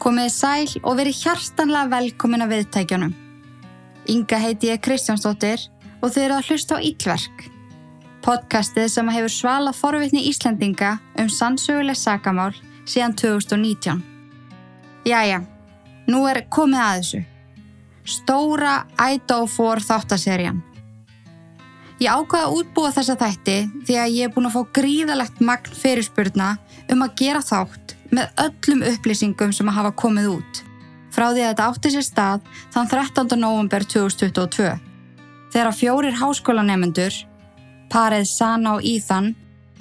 Komiði sæl og verið hjartanlega velkomin að viðtækjunum. Inga heiti ég Kristjánsdóttir og þau eru að hlusta á Íllverk. Podcastið sem hefur svalað forvitni Íslandinga um sannsöguleg sakamál síðan 2019. Jæja, nú er komið að þessu. Stóra 4 þáttaserjan. Ég ákvaða að útbúa þessa þætti því að ég er búin að fá gríðalegt magn fyrirspurna um að gera þátt með öllum upplýsingum sem hafa komið út frá því að þetta átti sér stað þann 13. november 2022 þegar fjórir háskólanemendur, parið Sana og Ethan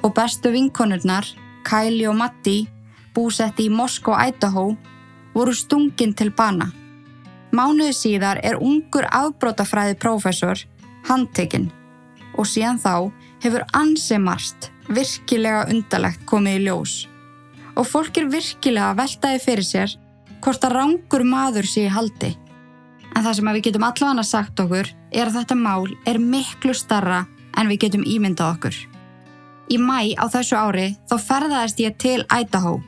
og bestu vinkonurnar, Kylie og Matti, búsetti í Moskó, Idaho, voru stungin til bana. Mánuði síðar er ungur afbrótafræði prófessor handtekinn og síðan þá hefur ansimarst virkilega undalegt komið í ljós og fólk er virkilega veltaði fyrir sér hvort að rángur maður sé í haldi. En það sem við getum allavega sagt okkur er að þetta mál er miklu starra en við getum ímyndað okkur. Í mæ á þessu ári þá ferðaðist ég til Idaho,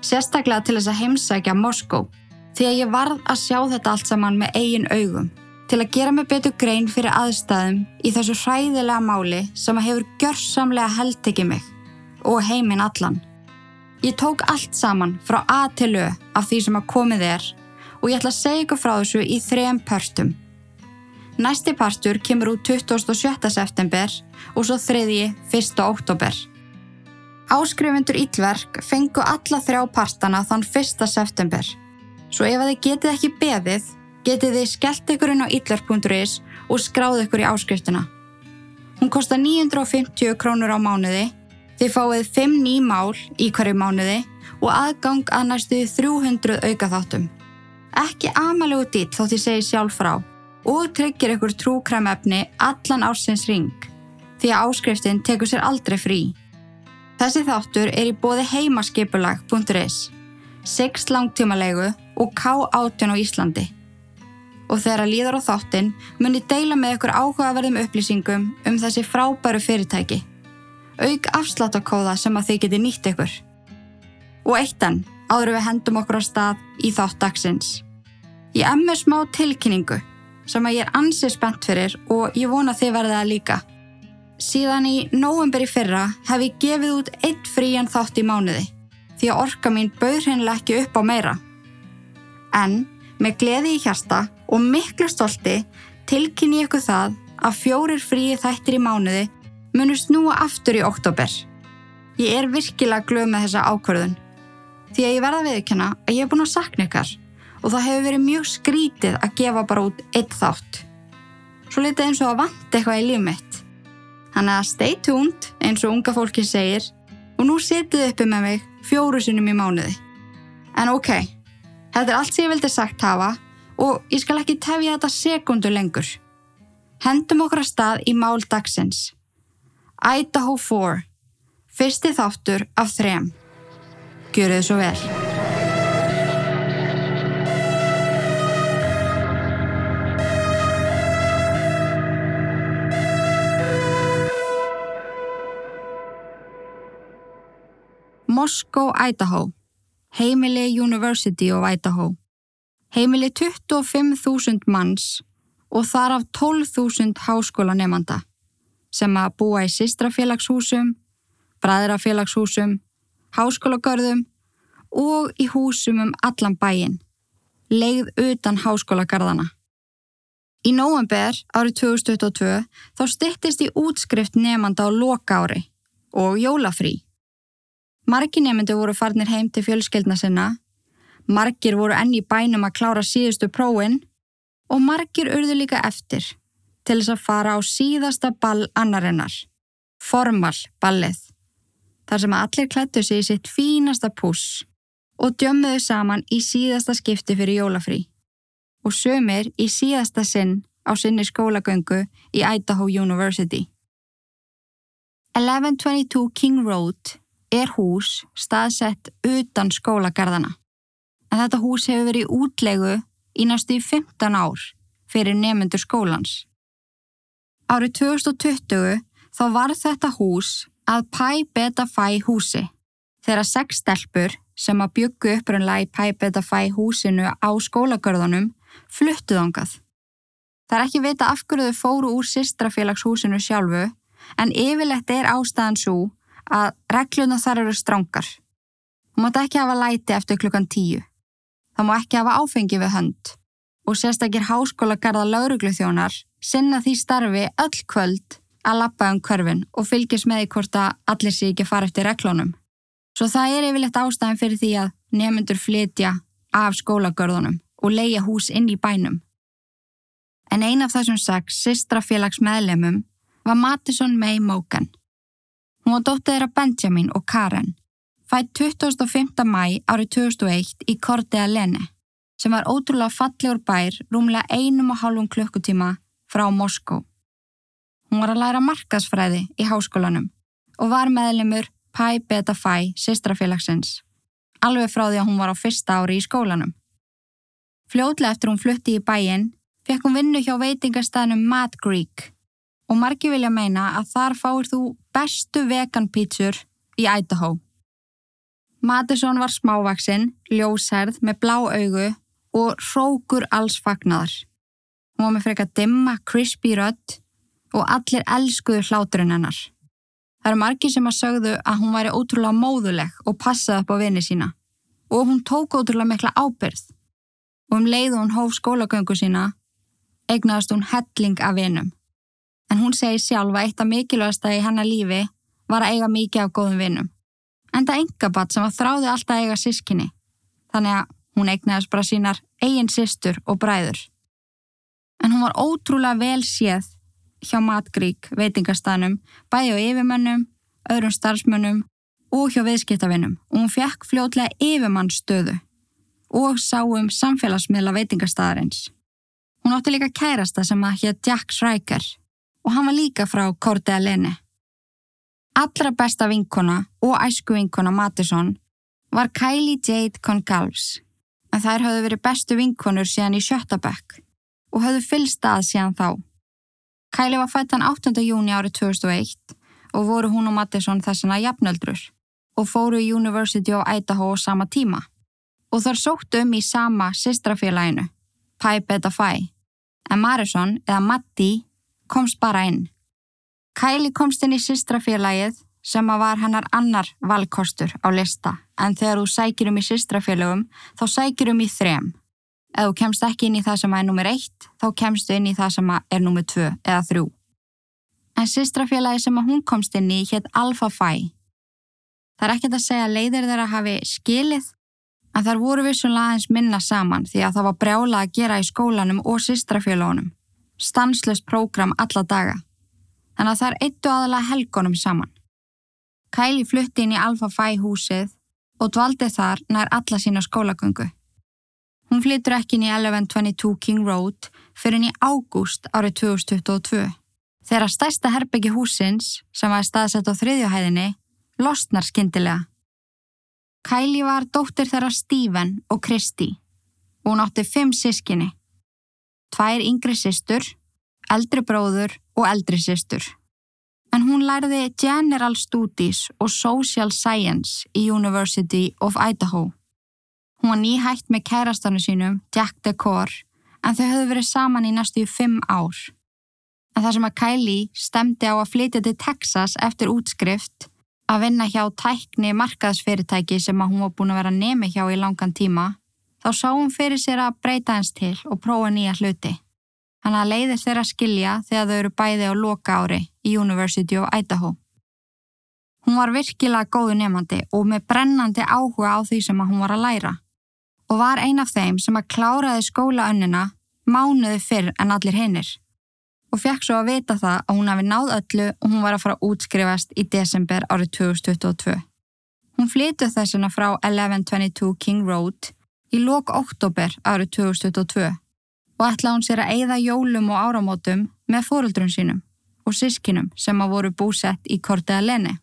sérstaklega til þess að heimsækja Moskó, því að ég varð að sjá þetta allt saman með eigin augum, til að gera mig betur grein fyrir aðstæðum í þessu hræðilega máli sem hefur gjörsamlega heldtekið mig og heiminn allan. Ég tók allt saman frá A til Ö af því sem að komið er og ég ætla að segja ykkur frá þessu í þrejum pörstum. Næsti parstur kemur út 27. september og svo þriðji 1. oktober. Áskrifundur Íllverk fengu alla þrjá partana þann 1. september. Svo ef þið getið ekki beðið, getið þið skellt ykkur inn á íllverk.is og skráð ykkur í áskriftina. Hún kostar 950 krónur á mánuði Þið fáið 5 ný mál í hverju mánuði og aðgang að næstu 300 auka þáttum. Ekki amalegu dýtt þó þið segið sjálf frá og tryggir ykkur trúkræmefni allan ársins ring því að áskriftin tekur sér aldrei frí. Þessi þáttur er í bóði heimaskipulag.is, 6 langtímalegu og K18 á Íslandi. Og þegar að líðar á þáttin muni deila með ykkur áhugaverðum upplýsingum um þessi frábæru fyrirtæki auk afsláttakóða sem að þið geti nýtt ykkur. Og eittan, áður við hendum okkur á stað í þátt dagsins. Ég emmi smá tilkynningu sem að ég er ansið spennt fyrir og ég vona þið verðið að líka. Síðan í nóvember í fyrra hef ég gefið út eitt frían þátt í mánuði því að orka mín bauð hennilega ekki upp á meira. En með gleði í hjarta og miklu stolti tilkynni ykkur það að fjórir fríi þættir í mánuði munur snúa aftur í oktober. Ég er virkilega glöð með þessa ákvörðun því að ég verða viðkjöna að ég hef búin að sakna ykkar og það hefur verið mjög skrítið að gefa bara út eitt þátt. Svo litið eins og að vant eitthvað í líf mitt. Þannig að stay tuned eins og unga fólki segir og nú setið uppi með mig fjóru sinum í mánuði. En ok, þetta er allt sem ég vildi sagt hafa og ég skal ekki tefja þetta sekundu lengur. Hendum okkur að stað í mál dagsins. Idaho 4 Fyrsti þáttur af þrem. Gjör þið svo vel. Moscow, Idaho. Heimili University of Idaho. Heimili 25.000 manns og þar af 12.000 háskólanemanda sem að búa í sistrafélagshúsum, bræðrafélagshúsum, háskólagörðum og í húsum um allan bæin, leið utan háskólagarðana. Í nóvember árið 2022 þá stittist í útskrift nefnda á loka ári og jólafrí. Margi nefndu voru farnir heim til fjölskeldna sinna, margir voru enni bænum að klára síðustu prófin og margir urðu líka eftir til þess að fara á síðasta ball annarinnar, formal ballið, þar sem allir klættu sig í sitt fínasta pús og djömmuðu saman í síðasta skipti fyrir jólafrí og sömur í síðasta sinn á sinni skólagöngu í Idaho University. 1122 King Road er hús staðsett utan skólagarðana en þetta hús hefur verið útlegu í næstu 15 ár fyrir nefnendur skólans. Árið 2020 þá var þetta hús að Pi Beta Phi húsi þegar sex stelpur sem að byggu upprunlega í Pi Beta Phi húsinu á skólagörðunum fluttuð ángað. Það er ekki vita af hverju þau fóru úr sýstrafélagshúsinu sjálfu en yfirlegt er ástæðan svo að regluna þar eru strángar. Hún mátt ekki hafa læti eftir klukkan tíu. Það má ekki hafa áfengi við hönd og sérstakir háskólagarða laurugluþjónar sinna því starfi öll kvöld að lappa um körfin og fylgjast með því hvort að allir sé ekki fara eftir reglunum. Svo það er yfirlegt ástæðan fyrir því að nefnendur flytja af skólagörðunum og leia hús inn í bænum. En ein af þessum sex sistrafélags meðlemum var Mattisson May Mogan. Hún var dóttið þeirra Benjamin og Karen, fætt 25. mæ árið 2001 í Cortea Lene sem var ótrúlega fallegur bær rúmlega einum og hálfum klukkutíma frá Moskó. Hún var að læra markasfræði í háskólanum og var meðlemur Pi Beta Phi sýstrafélagsins, alveg frá því að hún var á fyrsta ári í skólanum. Fljóðlega eftir hún flutti í bæin fekk hún vinnu hjá veitingastæðnum Mad Greek og margi vilja meina að þar fáir þú bestu vegan pítsur í Idaho. Madison var smávaksinn, ljósherð með blá augu og hrókur alls fagnar. Hún var með freka dimma, crispy rödd og allir elskuðu hláturinn hennar. Það eru margi sem að sögðu að hún væri ótrúlega móðuleg og passaði upp á vini sína og hún tók ótrúlega mikla ábyrð og um leið hún hóf skólagöngu sína egnaðast hún helling af vinum. En hún segi sjálfa eitt af mikilvægasta í hennar lífi var að eiga mikið af góðum vinum. En það engabatt sem að þráði alltaf að eiga sískinni. Þannig að Hún eignaðist bara sínar eigin sýstur og bræður. En hún var ótrúlega vel séð hjá Matgrík veitingastanum, bæði á yfirmönnum, öðrum starfsmönnum og hjá viðskiptavinnum og hún fekk fljótlega yfirmannstöðu og sá um samfélagsmiðla veitingastadarins. Hún átti líka kærasta sem að hér Jack Schreiker og hann var líka frá Cortea Lene. Allra besta vinkona og æsku vinkona Mattisson var Kylie Jade Concalves en þær hafðu verið bestu vinkonur síðan í Sjötabæk og hafðu fylst að síðan þá. Kæli var fættan 8. júni árið 2001 og voru hún og Mattisson þessana jafnöldrur og fóru í University of Idaho sama tíma og þar sóttu um í sama sistrafélaginu, Pi Beta Phi, en Marisson eða Matti komst bara inn. Kæli komst inn í sistrafélagið sem að var hennar annar valkostur á lista en þegar þú sækir um í sýstrafélögum þá sækir um í þrem. Ef þú kemst ekki inn í það sem er nummer eitt þá kemst þú inn í það sem er nummer tvö eða þrjú. En sýstrafélagi sem hún komst inn í hétt Phi. Það er ekkert að segja að leiðir þeirra hafi skilið en þar voru vissunlega aðeins minna saman því að það var brjála að gera í skólanum og sýstrafélagunum. Stanslöst prógram alla daga. Þannig að það er eittu aðalega helgonum saman. Kæli flutti inn í Alfa Phi húsið og dvaldi þar nær alla sína skólagöngu. Hún flyttur ekki inn í 1122 King Road fyrir inn í ágúst árið 2022. Þegar stærsta herbyggi húsins, sem var staðsett á þriðjuhæðinni, losnar skindilega. Kæli var dóttir þeirra Stephen og Kristi og hún átti fimm sískinni. Tvær yngri sýstur, eldri bróður og eldri sýstur en hún lærði General Studies og Social Science í University of Idaho. Hún var nýhægt með kærastanu sínum, Jack DeCore, en þau höfðu verið saman í næstu fimm ár. En það sem að Kylie stemdi á að flytja til Texas eftir útskrift að vinna hjá tækni markaðsfyrirtæki sem að hún var búin að vera nemi hjá í langan tíma, þá sá hún fyrir sér að breyta hans til og prófa nýja hluti. Hann að leiðir þeirra skilja þegar þau eru bæði á loka ári í University of Idaho. Hún var virkilega góðu nefandi og með brennandi áhuga á því sem hún var að læra og var ein af þeim sem að kláraði skólaönnina mánuði fyrr en allir hinnir og fekk svo að vita það að hún hafi náð öllu og hún var að fara að útskrifast í desember árið 2022. Hún flyttuð þessuna frá 1122 King Road í lok oktober árið 2022 og ætla hún sér að eigða jólum og áramótum með fóruldrun sínum og sískinum sem að voru búsett í Kortega Leni.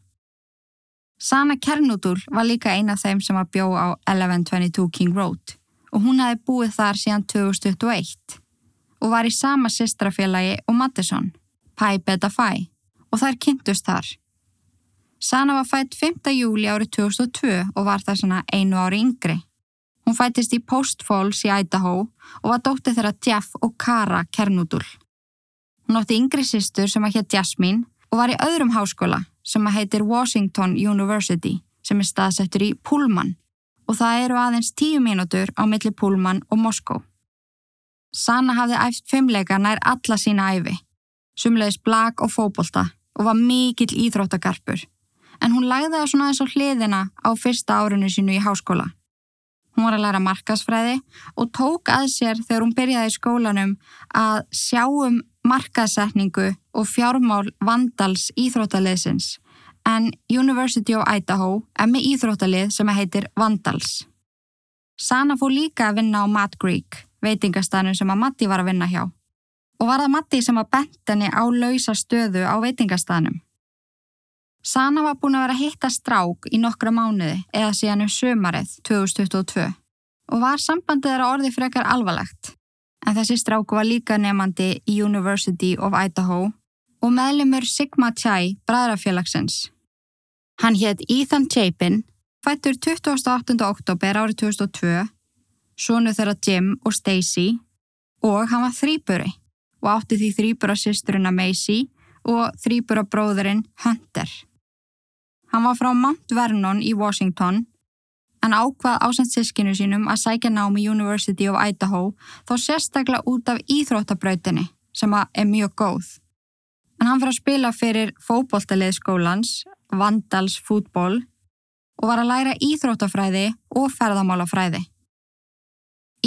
Sana Kernudúl var líka eina af þeim sem að bjó á 1122 King Road og hún hefði búið þar síðan 2021 og var í sama sýstrafélagi og Mattisson, Pi Beta Phi og þær kynntust þar. Sana var fætt 5. júli árið 2002 og var það svona einu ári yngri. Hún fættist í Post Falls í Idaho og var dóttið þeirra Jeff og Kara Kernudul. Hún átti yngri sýstur sem að hétt Jasmine og var í öðrum háskóla sem að heitir Washington University sem er staðsettur í Pullman og það eru aðeins tíu mínútur á milli Pullman og Moskó. Sana hafði æft fimmleika nær alla sína æfi, sumleis blag og fóbolta og var mikill íþróttakarpur en hún lagði það svona eins og hliðina á fyrsta árinu sínu í háskóla. Hún var að læra markasfræði og tók að sér þegar hún byrjaði í skólanum að sjá um markasetningu og fjármál vandals íþróttaliðsins en University of Idaho er með íþróttalið sem heitir Vandals. Sana fór líka að vinna á Matt Greek, veitingastanum sem að Matti var að vinna hjá. Og var það Matti sem að bent henni á lausa stöðu á veitingastanum. Sana var búin að vera hitta strák í nokkra mánuði eða síðan um sömarið 2022 og var sambandið þeirra orði frekar alvarlegt. En þessi strák var líka nefandi í University of Idaho og meðlumur Sigma Chai bræðrafélagsins. Hann hétt Ethan Chapin, fættur 28. oktober árið 2002, sonu þeirra Jim og Stacy og hann var þrýburi og átti því þrýbura sýsturina Macy og þrýbura bróðurinn Hunter. Hann var frá Mount Vernon í Washington en ákvað ásend sískinu sínum að sækja nám í University of Idaho þó sérstaklega út af íþróttabrautinni sem er mjög góð. En hann fyrir að spila fyrir fókbóltalið skólans, Vandals fútból og var að læra íþróttafræði og ferðamálafræði.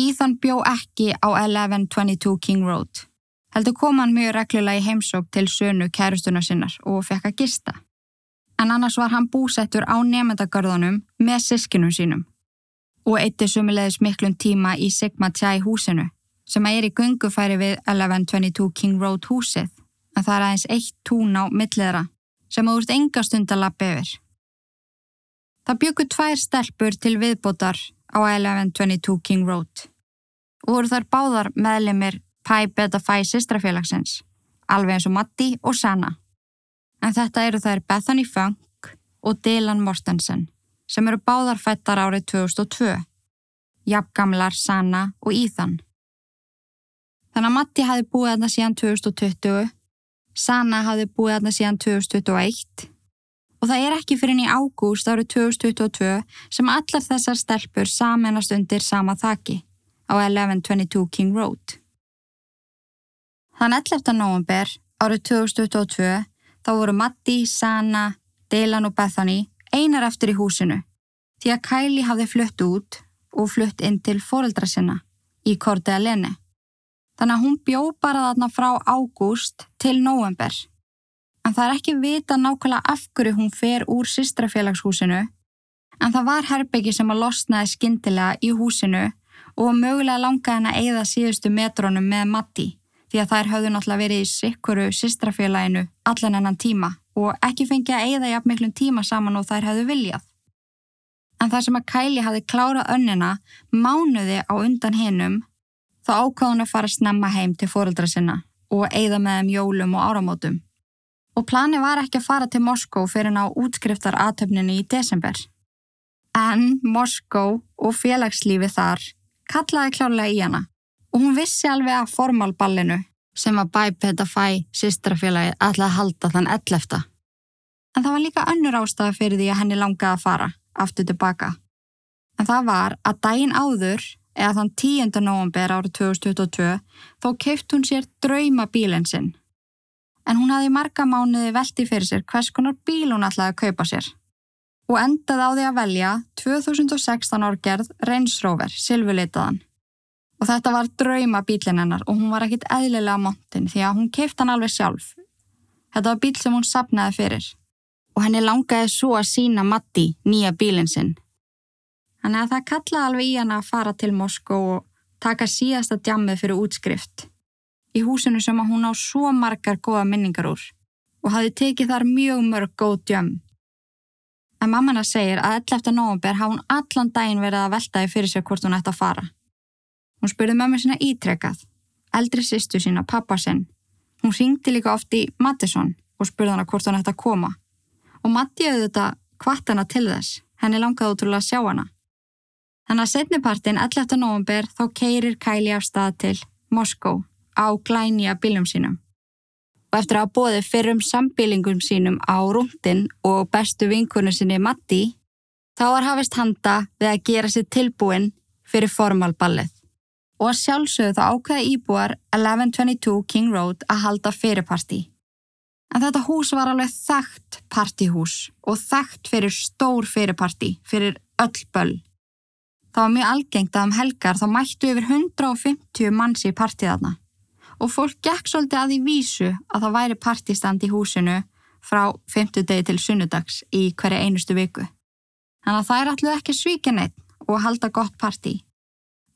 Ethan bjó ekki á 1122 King Road. Heldur kom hann mjög reglulega í heimsók til sönu kærustuna sinnar og fekk að gista en annars var hann búsettur á nefndagörðunum með sískinum sínum og eitti sumilegis miklum tíma í Sigma Chai húsinu sem er í gungufæri við 1122 King Road húsið en það er aðeins eitt tún á milliðra sem ert enga stund að lappa yfir. Það byggur tvær stelpur til viðbótar á 1122 King Road og voru þar báðar meðlemið Pi Beta Phi sýstrafélagsins, alveg eins og Matti og Sanna en þetta eru þær Bethany Funk og Dylan Mortensen sem eru báðar fættar árið 2002, jafngamlar Sanna og Ethan. Þannig að Matti hafi búið aðna síðan 2020, Sanna hafi búið aðna síðan 2021 og það er ekki fyrir í ágúst árið 2022 sem allar þessar stelpur samanast undir sama þaki á 1122 King Road. Þann 11. november árið 2022 þá voru Matti, Sana, Dylan og Bethany einar eftir í húsinu því að Kylie hafði flutt út og flutt inn til foreldra sinna í Kortea Lene. Þannig að hún bjó bara þarna frá ágúst til november. En það er ekki vita nákvæmlega af hverju hún fer úr sýstrafélagshúsinu en það var herbyggi sem að losnaði skindilega í húsinu og mögulega langaði henn að eigða síðustu metrónum með Matti því að þær höfðu náttúrulega verið í sikkuru sýstrafélaginu allan ennan tíma og ekki fengið að eigða jafn miklum tíma saman og þær höfðu viljað. En þar sem að Kæli hafi klárað önnina mánuði á undan hinnum þá ákváði hún að fara snemma heim til fóröldra sinna og eigða með þeim jólum og áramótum. Og plani var ekki að fara til Moskó fyrir ná útskriftar aðtöfninu í desember. En Moskó og félagslífi þar kallaði klárlega í hana og hún vissi alveg að formalballinu sem að Bæpeta Fæ sýstrafélagi ætlaði að halda þann ellefta. En það var líka önnur ástæða fyrir því að henni langaði að fara aftur tilbaka. En það var að daginn áður, eða þann 10. november árið 2022, þó keift hún sér drauma bílinn sinn. En hún hafði marga mánuði veldi fyrir sér hvers konar bíl hún ætlaði að kaupa sér. Og endaði á því að velja 2016 árgerð Range Rover, silvuleitaðan. Og þetta var drauma bílinn hennar og hún var ekkit eðlilega montin því að hún keift hann alveg sjálf. Þetta var bíl sem hún sapnaði fyrir. Og henni langaði svo að sína Matti nýja bílinn sinn. Þannig að það kallaði alveg í hann að fara til Moskó og taka síðasta djammið fyrir útskrift. Í húsinu sem hún á svo margar góða minningar úr og hafi tekið þar mjög mörg góð djömm. En mammana segir að 11. november hafa hún allan daginn verið að veltaði fyrir sér hvort hún ætti að fara. Hún spurði mömmu sína ítrekað, eldri sýstu sína, pappa sinn. Hún ringdi líka oft í Mattisson og spurði hana hvort hann ætti að koma og Matti auðvitað hvart hana til þess. Henni langaði útrúlega að sjá hana. Þannig að setnipartin 11. november þá keirir Kylie af stað til Moskó á glænja bílum sínum. Og eftir að bóði fyrrum sambílingum sínum á rúndin og bestu vinkunni sinni Matti, þá var hafist handa við að gera sér tilbúin fyrir formalballið. Og að sjálfsögðu þá ákveða íbúar 1122 King Road að halda fyrirparti. En þetta hús var alveg þekkt partihús og þekkt fyrir stór fyrirparti, fyrir öll böll. Það var mjög algengt að um helgar þá mættu yfir 150 manns í partiðarna og fólk gekk svolítið að því vísu að það væri partistand í húsinu frá 50 degi til sunnudags í hverja einustu viku. Þannig að það er alltaf ekki svíkja neitt og halda gott parti.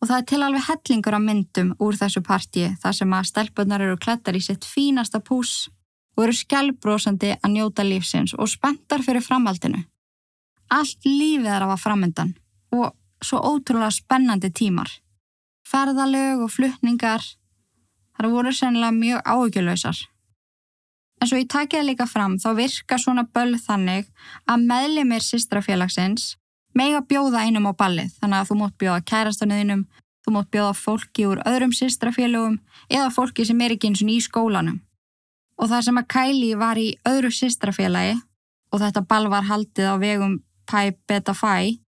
Og það er til alveg hellingur af myndum úr þessu parti þar sem að stelpunar eru klættar í sitt fínasta pús og eru skjálbrósandi að njóta lífsins og spenntar fyrir framhaldinu. Allt lífið er að var framöndan og svo ótrúlega spennandi tímar. Ferðalög og flutningar, þar voru sennilega mjög áhugjulösar. En svo ég takiði líka fram þá virka svona böll þannig að meðlimir sýstrafélagsins mega bjóða einum á ballið þannig að þú mótt bjóða kærastanuðinum, þú mótt bjóða fólki úr öðrum sýstrafélagum eða fólki sem er ekki eins og í skólanum. Og það sem að Kylie var í öðru sýstrafélagi og þetta ball var haldið á vegum Pi Beta Phi,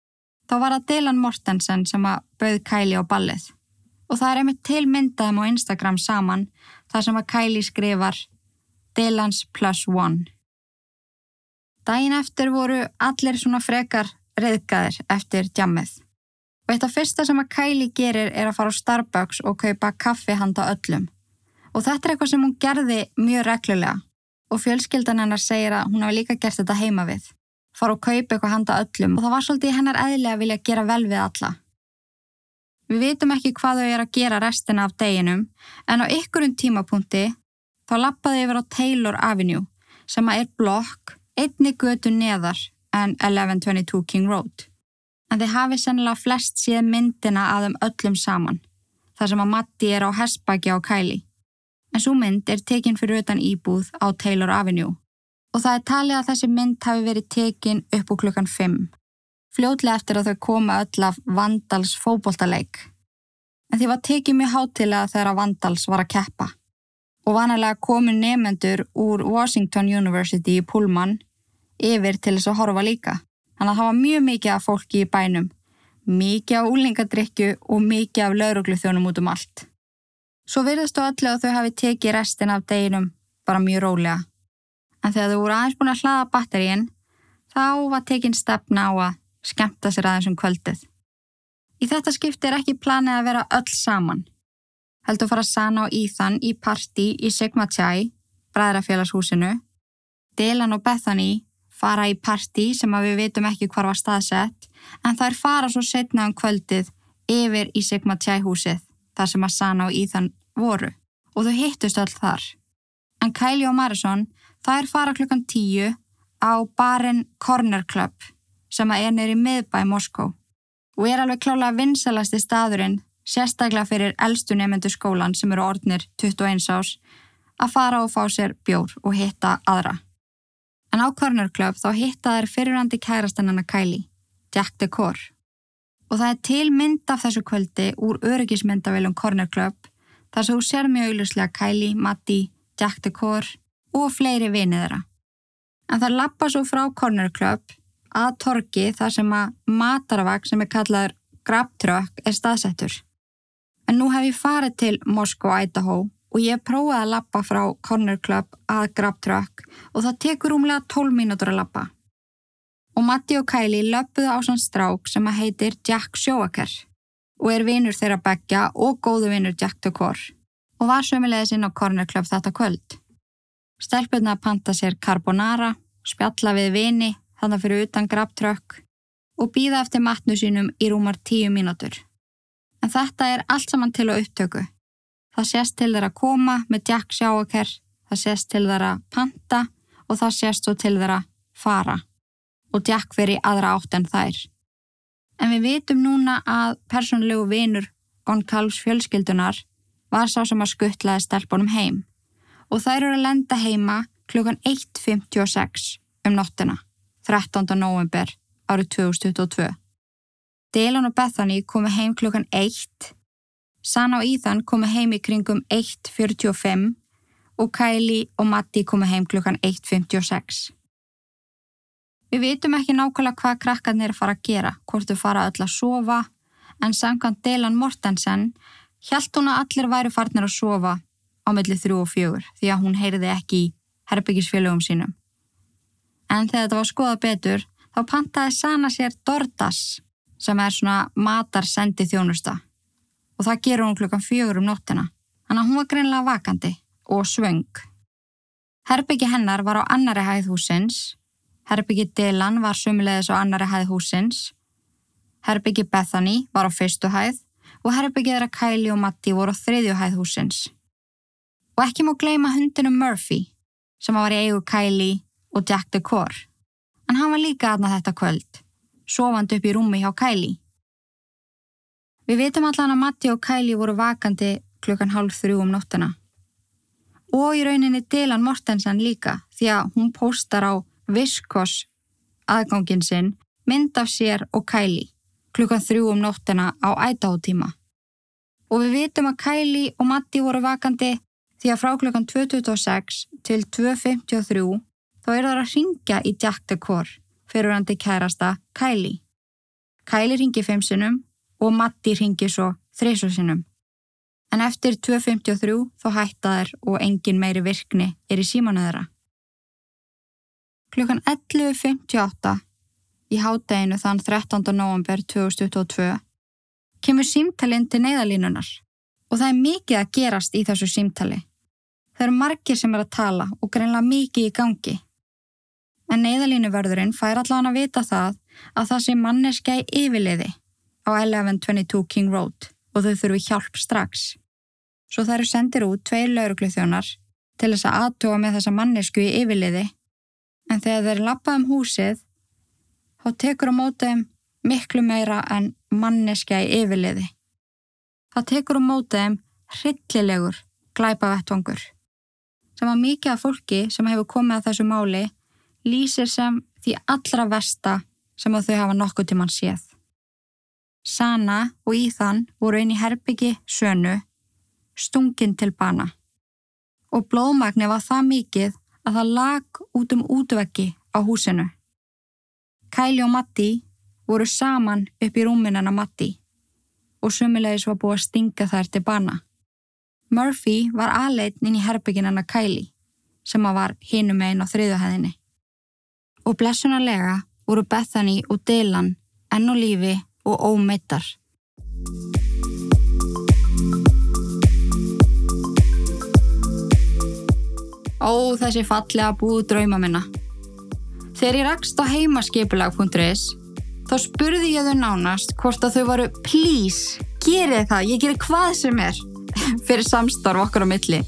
þá var það Dylan Mortensen sem að bauð Kylie á ballið. Og það er einmitt tilmyndaðum á Instagram saman þar sem að Kylie skrifar Dylans plus one. Dægin eftir voru allir svona frekar reyðgæðir eftir djammið. Og eitt af fyrsta sem að Kylie gerir er að fara á Starbucks og kaupa kaffi handa öllum. Og þetta er eitthvað sem hún gerði mjög reglulega og fjölskyldan hennar segir að hún hafi líka gert þetta heima við. Fara og kaupa eitthvað handa öllum og það var svolítið hennar eðlega að vilja gera vel við alla. Við vitum ekki hvað þau er að gera restina af deginum en á ykkurum tímapunkti þá lappaði yfir á Taylor Avenue sem að er blokk einni götu neðar en 1122 King Road. En þið hafi sennilega flest síðan myndina að þeim öllum saman þar sem að Matti er á hessbæki á Kylie. En svo mynd er tekin fyrir utan íbúð á Taylor Avenue og það er talið að þessi mynd hafi verið tekin upp úr klukkan 5. Fljótlega eftir að þau koma öll af Vandals fókbóltaleik. En því var tekið mjög hátilega þegar að Vandals var að keppa. Og vanalega komu nefendur úr Washington University í Pullman yfir til þess að horfa líka. Þannig að það var mjög mikið af fólki í bænum. Mikið af úlingadrykju og mikið af lauruglu þjónum út um allt. Svo virðist þú öllu að þau hafi tekið restin af deginum bara mjög rólega. En þegar þau voru aðeins búin að hlaða batterín, þá var tekinn stefna á að skemmta sér aðeins um kvöldið. Í þetta skipti er ekki planið að vera öll saman. Heldur fara Sana og Ethan í parti í Sigma Chai, bræðrafélagshúsinu. Dylan og Bethany fara í parti sem að við veitum ekki hvar var staðsett, en þær fara svo setna um kvöldið yfir í Sigma Chai húsið, þar sem að Sana og Ethan voru. Og þau hittust öll þar. En Kylie og Marison, þær fara klukkan tíu á barinn Corner Club sem að er neyri miðbæ Moskó og er alveg klálega vinsalasti staðurinn, sérstaklega fyrir eldstu nefnendu skólan sem eru orðnir 21 ás, að fara og fá sér bjór og hitta aðra. En á Corner Club þá hitta þær fyrirrandi kærastannana Kylie, Jack Decor. Og það er til mynd af þessu kvöldi úr öryggismyndavélum Corner Club þar sem þú sér mjög auðvuslega Kylie, Matti, Jack Decor og fleiri vinið þeirra. En það lappa svo frá Corner Club að torki þar sem að mataravag sem er kallaður Grabtrökk er staðsettur. En nú hef ég farið til Moskó, Idaho og ég prófaði að lappa frá Corner Club að Grabtrökk og það tekur umlega 12 mínútur að lappa. Og Matti og Kylie löpuðu á sann strák sem að heitir Jack Sjóaker og er vinur þeirra begja og góðu vinur Jack Decor og var sömulegis inn á Corner Club þetta kvöld. Stelpurna panta sér carbonara, spjalla við vini þannig fyrir utan grabtrökk og býða eftir matnu sínum í rúmar tíu mínútur. En þetta er allt saman til á upptöku. Það sést til þeirra koma með Jack sjáaker, það sést til þeirra panta og það sést svo til þeirra fara og Jack fyrir aðra átt en þær. En við vitum núna að persónlegu vinur Goncalves fjölskyldunar var sá sem að skuttlaði stelpunum heim og þær eru að lenda heima klukkan 1.56 um nóttina. 13. november árið 2022. Dylan og Bethany komu heim klukkan 1, Sana og Ethan komu heim í kringum 1.45 og Kylie og Matti komu heim klukkan 1.56. Við vitum ekki nákvæmlega hvað krakkarnir er að fara að gera, hvort þau fara öll að sofa, en samkvæmt Dylan Mortensen hjælt hún að allir væri farnir að sofa á milli þrjú og fjögur því að hún heyriði ekki í herbyggisfélögum sínum. En þegar þetta var skoða betur, þá pantaði Sana sér Dordas sem er svona matarsendi þjónusta og það gerur hún klukkan fjögur um nóttina. Þannig að hún var greinlega vakandi og svöng. Herbyggi hennar var á annari hæð húsins, Herbyggi Dylan var sumulegðis á annari hæð húsins, Herbyggi Bethany var á fyrstu hæð og herbyggi þeirra Kylie og Matti voru á þriðju hæð húsins. Og ekki má gleima hundinu Murphy sem var í eigu Kylie og Jack Decor. En hann var líka aðna þetta kvöld, sofand upp í rúmi hjá Kylie. Við vitum allan að Matti og Kylie voru vakandi klukkan hálf þrjú um nóttuna. Og í rauninni Dylan Mortensen líka því að hún postar á Viskos aðgangin sinn mynd af sér og Kylie klukkan þrjú um nóttuna á ætátíma. Og við vitum að Kylie og Matti voru vakandi því að frá klukkan 2.26 til 2.53 þá er það að ringja í Jack Decor fyrirhandi kærasta Kylie. Kylie ringi fimm sinnum og Matti ringi svo þreysu sinnum. En eftir 2.53 þá hætta þær og engin meiri virkni er í símanu þeirra. Klukkan 11.58 í hádeginu þann 13. november 2022 kemur símtalinn til neyðalínunar og það er mikið að gerast í þessu símtali. Það eru margir sem er að tala og greinlega mikið í gangi. En neyðalínuverðurinn fær allavega að vita það að það sé manneska í yfirliði á 1122 King Road og þau þurfi hjálp strax. Svo það eru sendir út tveir lauruglu þjónar til þess að aðtóa með þessa mannesku í yfirliði en þegar þeir lappað um húsið þá tekur á mótaðum miklu meira en manneska í yfirliði. Það tekur á mótaðum hryllilegur glæpavettvangur sem að mikið af fólki sem hefur komið að þessu máli lýsir sem því allra versta sem að þau hafa nokkuð tíman séð. Sana og Íðan voru inn í herbyggi sönu, stungin til bana. Og blóðmagni var það mikið að það lag út um útveggi á húsinu. Kæli og Matti voru saman upp í rúminana Matti og sömulegis var búið að stinga þær til bana. Murphy var aðleitn inn í herbygginana Kæli sem að var hinum einn á þriðuhæðinni. Og blessunarlega voru Bethany og Dylan enn og lífi og ómeittar. Ó, þessi fallega búið drauma minna. Þegar ég rakst á heimaskipulag.is þá spurði ég þau nánast hvort að þau varu please, gerið það, ég gerir hvað sem er fyrir samstarf okkar á milli.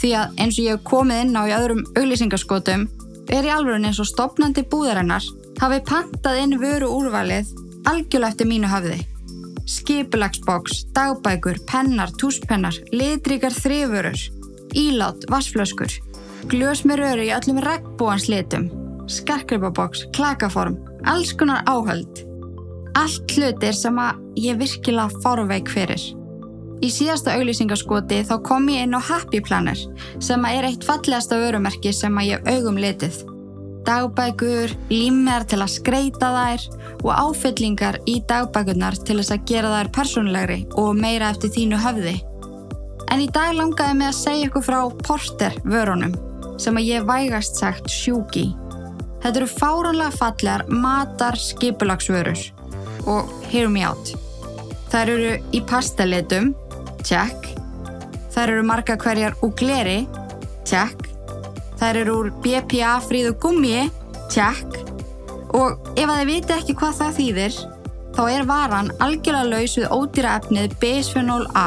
Því að eins og ég hef komið inn á í öðrum auglýsingaskotum er ég alveg eins og stopnandi búðarinnar hafið pantað inn vöru úrvalið algjörlega eftir mínu höfði. Skipulagsboks, dagbækur, pennar, túspennar, litrikar þrifurur, ílát, vassflöskur, glös með röru í öllum regnbúans litum, skarkripaboks, klakaform, alls konar áhöld. Allt hlutir sem að ég virkilega fárveik fyrir. Í síðasta auglýsingaskoti þá kom ég inn á Happy Planner sem að er eitt fallegasta vörumerki sem að ég augum litið dagbækur, límjar til að skreita þær og áfyllingar í dagbækurnar til þess að gera þær persónlegri og meira eftir þínu höfði. En í dag langaði mig að segja ykkur frá Porter vörunum sem að ég vægast sagt sjúki. Þetta eru fáránlega fallegar matar skipulagsvörur og hear me out. Þær eru í pastalitum, check. Þær eru marga hverjar úr gleri, check. Þær eru úr BPA fríðu gummi, tjekk. Og ef að þið viti ekki hvað það þýðir, þá er varan algjörlega laus við ódýra efnið bisphenol A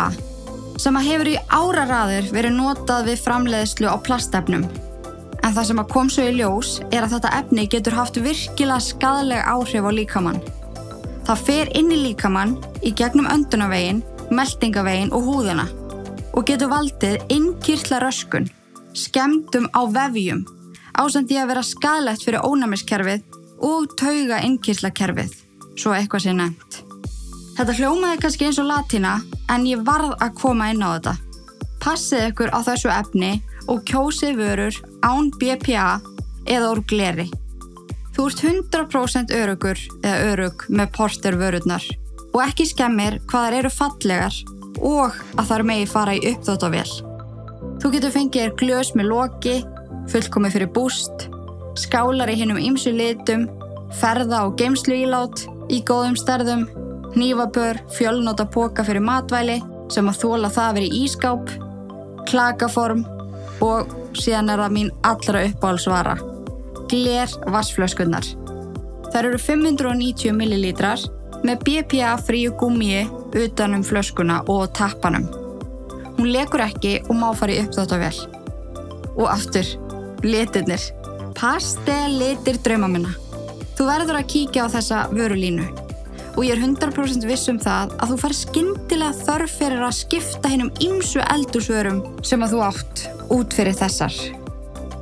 sem að hefur í áraraður verið notað við framleiðslu á plastefnum. En það sem að kom svo í ljós er að þetta efni getur haft virkilega skadaleg áhrif á líkamann. Það fer inn í líkamann í gegnum öndunavegin, meldingavegin og húðuna og getur valdið innkýrtla röskun skemdum á vefjum ásandi að vera skadlegt fyrir ónæmiskerfið og tauga innkýrslakerfið, svo eitthvað sé nefnt. Þetta hljómaði kannski eins og latína en ég varð að koma inn á þetta. Passið ykkur á þessu efni og kjósið vörur án BPA eða úr gleri. Þú ert 100% örugur eða örug með porter vörurnar og ekki skemmir hvað þær eru fallegar og að þar megi fara í uppþóttavél. Þú getur fengið glös með loki, fullkomi fyrir búst, skálar í hinnum ymsu litum, ferða og geimslu ílát í góðum stærðum, nývabör, fjölnóta póka fyrir matvæli sem að þóla það í ískáp, klakaform og síðan er það mín allra uppáhalsvara, gler vassflöskunnar. Það eru 590 millilítrar með BPA fríu gummi utanum flöskuna og tappanum. Hún lekur ekki og má fara í uppþáttavél. Og aftur, litirnir. Pastellitir drauma minna. Þú verður að kíkja á þessa vörulínu. Og ég er 100% viss um það að þú fær skindilega þörf fyrir að skipta hennum ymsu eldursvörum sem að þú átt út fyrir þessar.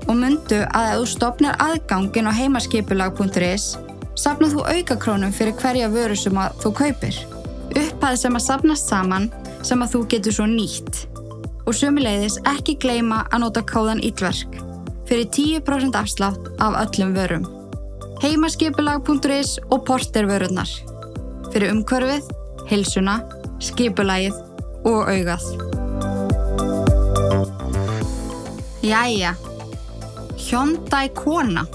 Og myndu að ef þú stopnar aðgangin á heimaskipulag.is sapna þú aukakrónum fyrir hverja vöru sem að þú kaupir. Upphæði sem að sapnast saman sem að þú getur svo nýtt. Og sömuleiðis ekki gleima að nota kóðan Ítverk fyrir 10% afslátt af öllum vörum. Heimaskipulag.is og portervörurnar. Fyrir umhverfið, hilsuna, skipulagið og augað. Jæja, Hyundai Kona.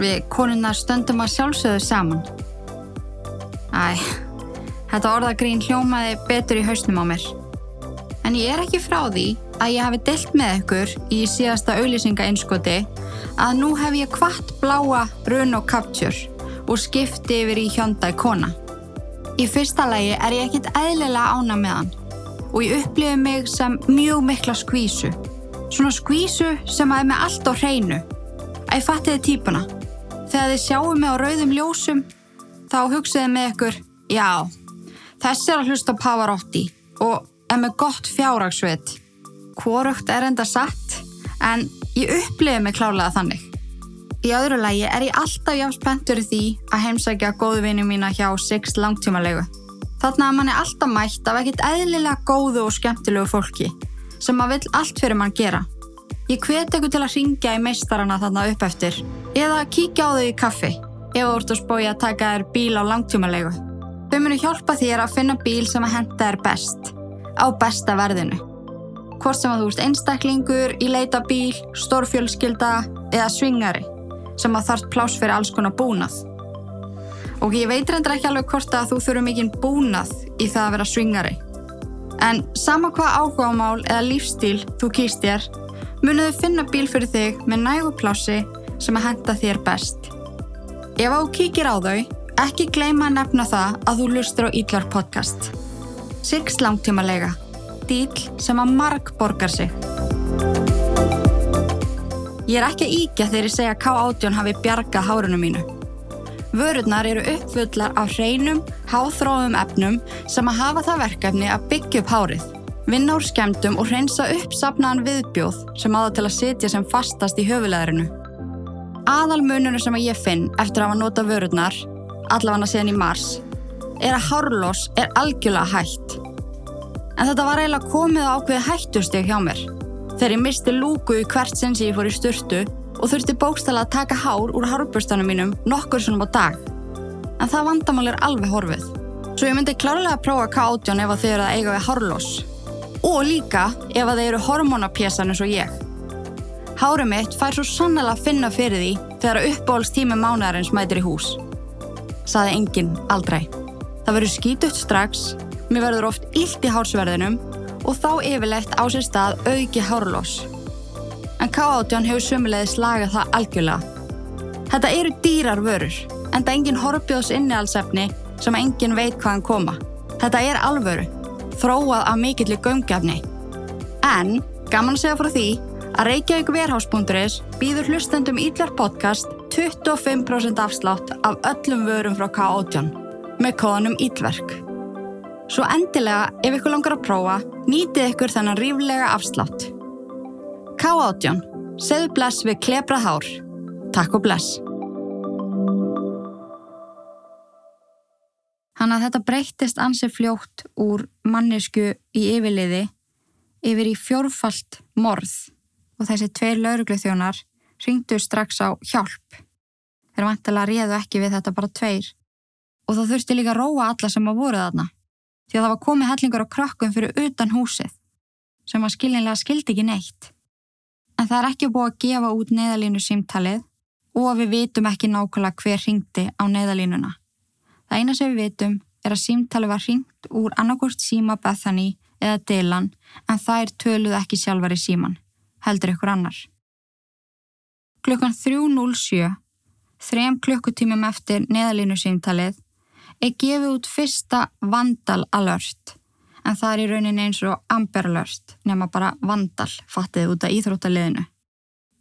Við konunnar stöndum að sjálfsögðu saman. Æ, Þetta orðagrín hljómaði betur í hausnum á mér. En ég er ekki frá því að ég hafi deilt með ykkur í síðasta auðlýsingainskoti að nú hef ég kvart bláa Bruno Capture og skipti yfir í Hyundai Kona. Í fyrsta lagi er ég ekkit eðlilega ána með hann og ég upplifi mig sem mjög mikla skvísu. Svona skvísu sem að er með allt á hreinu. Að ég fattiði típuna. Þegar þið sjáum mig á rauðum ljósum þá hugsiði með ykkur, já, Þessi er að hlusta Pavarotti og er með gott fjárraksveit. Hvorugt er enda satt, en ég upplifi mig klálega þannig. Í öðru lægi er ég alltaf jáfn spenntur í því að heimsækja góðu vinni mína hjá Six langtímalegu. Þannig að mann er alltaf mætt af ekkit eðlilega góðu og skemmtilegu fólki sem maður vill allt fyrir mann gera. Ég hveti ykkur til að ringja í meistarana þarna upp eftir eða kíkja á þau í kaffi ef þú ert að spója að taka þér bíl á langtímalegu. Þau munu hjálpa þér að finna bíl sem að henda þér best, á besta verðinu. Hvort sem að þú ert einstaklingur, í leita bíl, stórfjölskylda eða svingari sem að þarf pláss fyrir alls konar búnað. Og ég veit reyndar ekki alveg hvort að þú þurfu mikinn búnað í það að vera svingari. En sama hvað áhugamál eða lífstíl þú kýst þér, munuðu finna bíl fyrir þig með nægu plássi sem að henda þér best. Ef þú kíkir á þau, Ekki gleyma að nefna það að þú lustur á Ídlar podcast. Six langtíma lega. Díl sem að marg borgar sig. Ég er ekki að íkja þegar ég segja að K18 hafi bjargað hárunum mínu. Vörurnar eru uppfullar af hreinum, háþróðum efnum sem að hafa það verkefni að byggja upp hárið. Vinna úr skemdum og hreinsa upp sapnaðan viðbjóð sem aða til að setja sem fastast í höfuleðrinu. Aðal mununum sem að ég finn eftir að hafa nota vörurnar allavega síðan í mars, er að hárlós er algjörlega hægt. En þetta var eiginlega komið á ákveði hættusteg hjá mér. Þegar ég misti lúku í hvert sinn sem ég fór í styrtu og þurfti bókstala að taka hár úr hárbustanum mínum nokkur svonum á dag. En það vandamál er alveg horfið. Svo ég myndi klárlega að prófa K18 ef þið eru að eiga við hárlós. Og líka ef að þeir eru hormonapjæsan eins og ég. Hárið mitt fær svo sannlega að finna fyrir því þegar uppbólstími mánadarins mætir í hús saði enginn aldrei. Það verður skítutt strax, mér verður oft illt í hársverðinum og þá yfirlegt á sér stað auki hárlós. En K18 hefur sömulegði slagað það algjörlega. Þetta eru dýrar vörur, en það enginn horfbjóðs innihaldsefni sem enginn veit hvaðan koma. Þetta er alvöru, þróað af mikillir gömgefni. En, gaman að segja frá því, að Reykjavík Verhás.is býður hlustendum Ídlar podcast 25% afslátt af öllum vörum frá K18 með kóðanum Ílverk. Svo endilega, ef ykkur langar að prófa, nýtið ykkur þennan ríflega afslátt. K18. Segð bless við klebrað hár. Takk og bless. Þannig að þetta breyttist ansið fljótt úr mannesku í yfirliði yfir í fjórfalt morð og þessi tveir lauruglu þjónar ringdu strax á hjálp. Þeir vantilega réðu ekki við þetta bara tveir og þá þurfti líka að róa alla sem að voru þarna því að það var komið hellingur á krökkum fyrir utan húsið sem að skilinlega skildi ekki neitt. En það er ekki búið að gefa út neðalínu símtalið og við vitum ekki nákvæmlega hver ringdi á neðalínuna. Það eina sem við vitum er að símtalið var ringt úr annarkort síma Bethany eða Dylan en þær töluð ekki sjálfar í síman, heldur ykkur annar. Klukkan 3.07, þrem klukkutímum eftir neðalínu símtalið, er gefið út fyrsta vandal alert en það er í rauninni eins og amber alert nema bara vandal fattið út af íþróttaliðinu.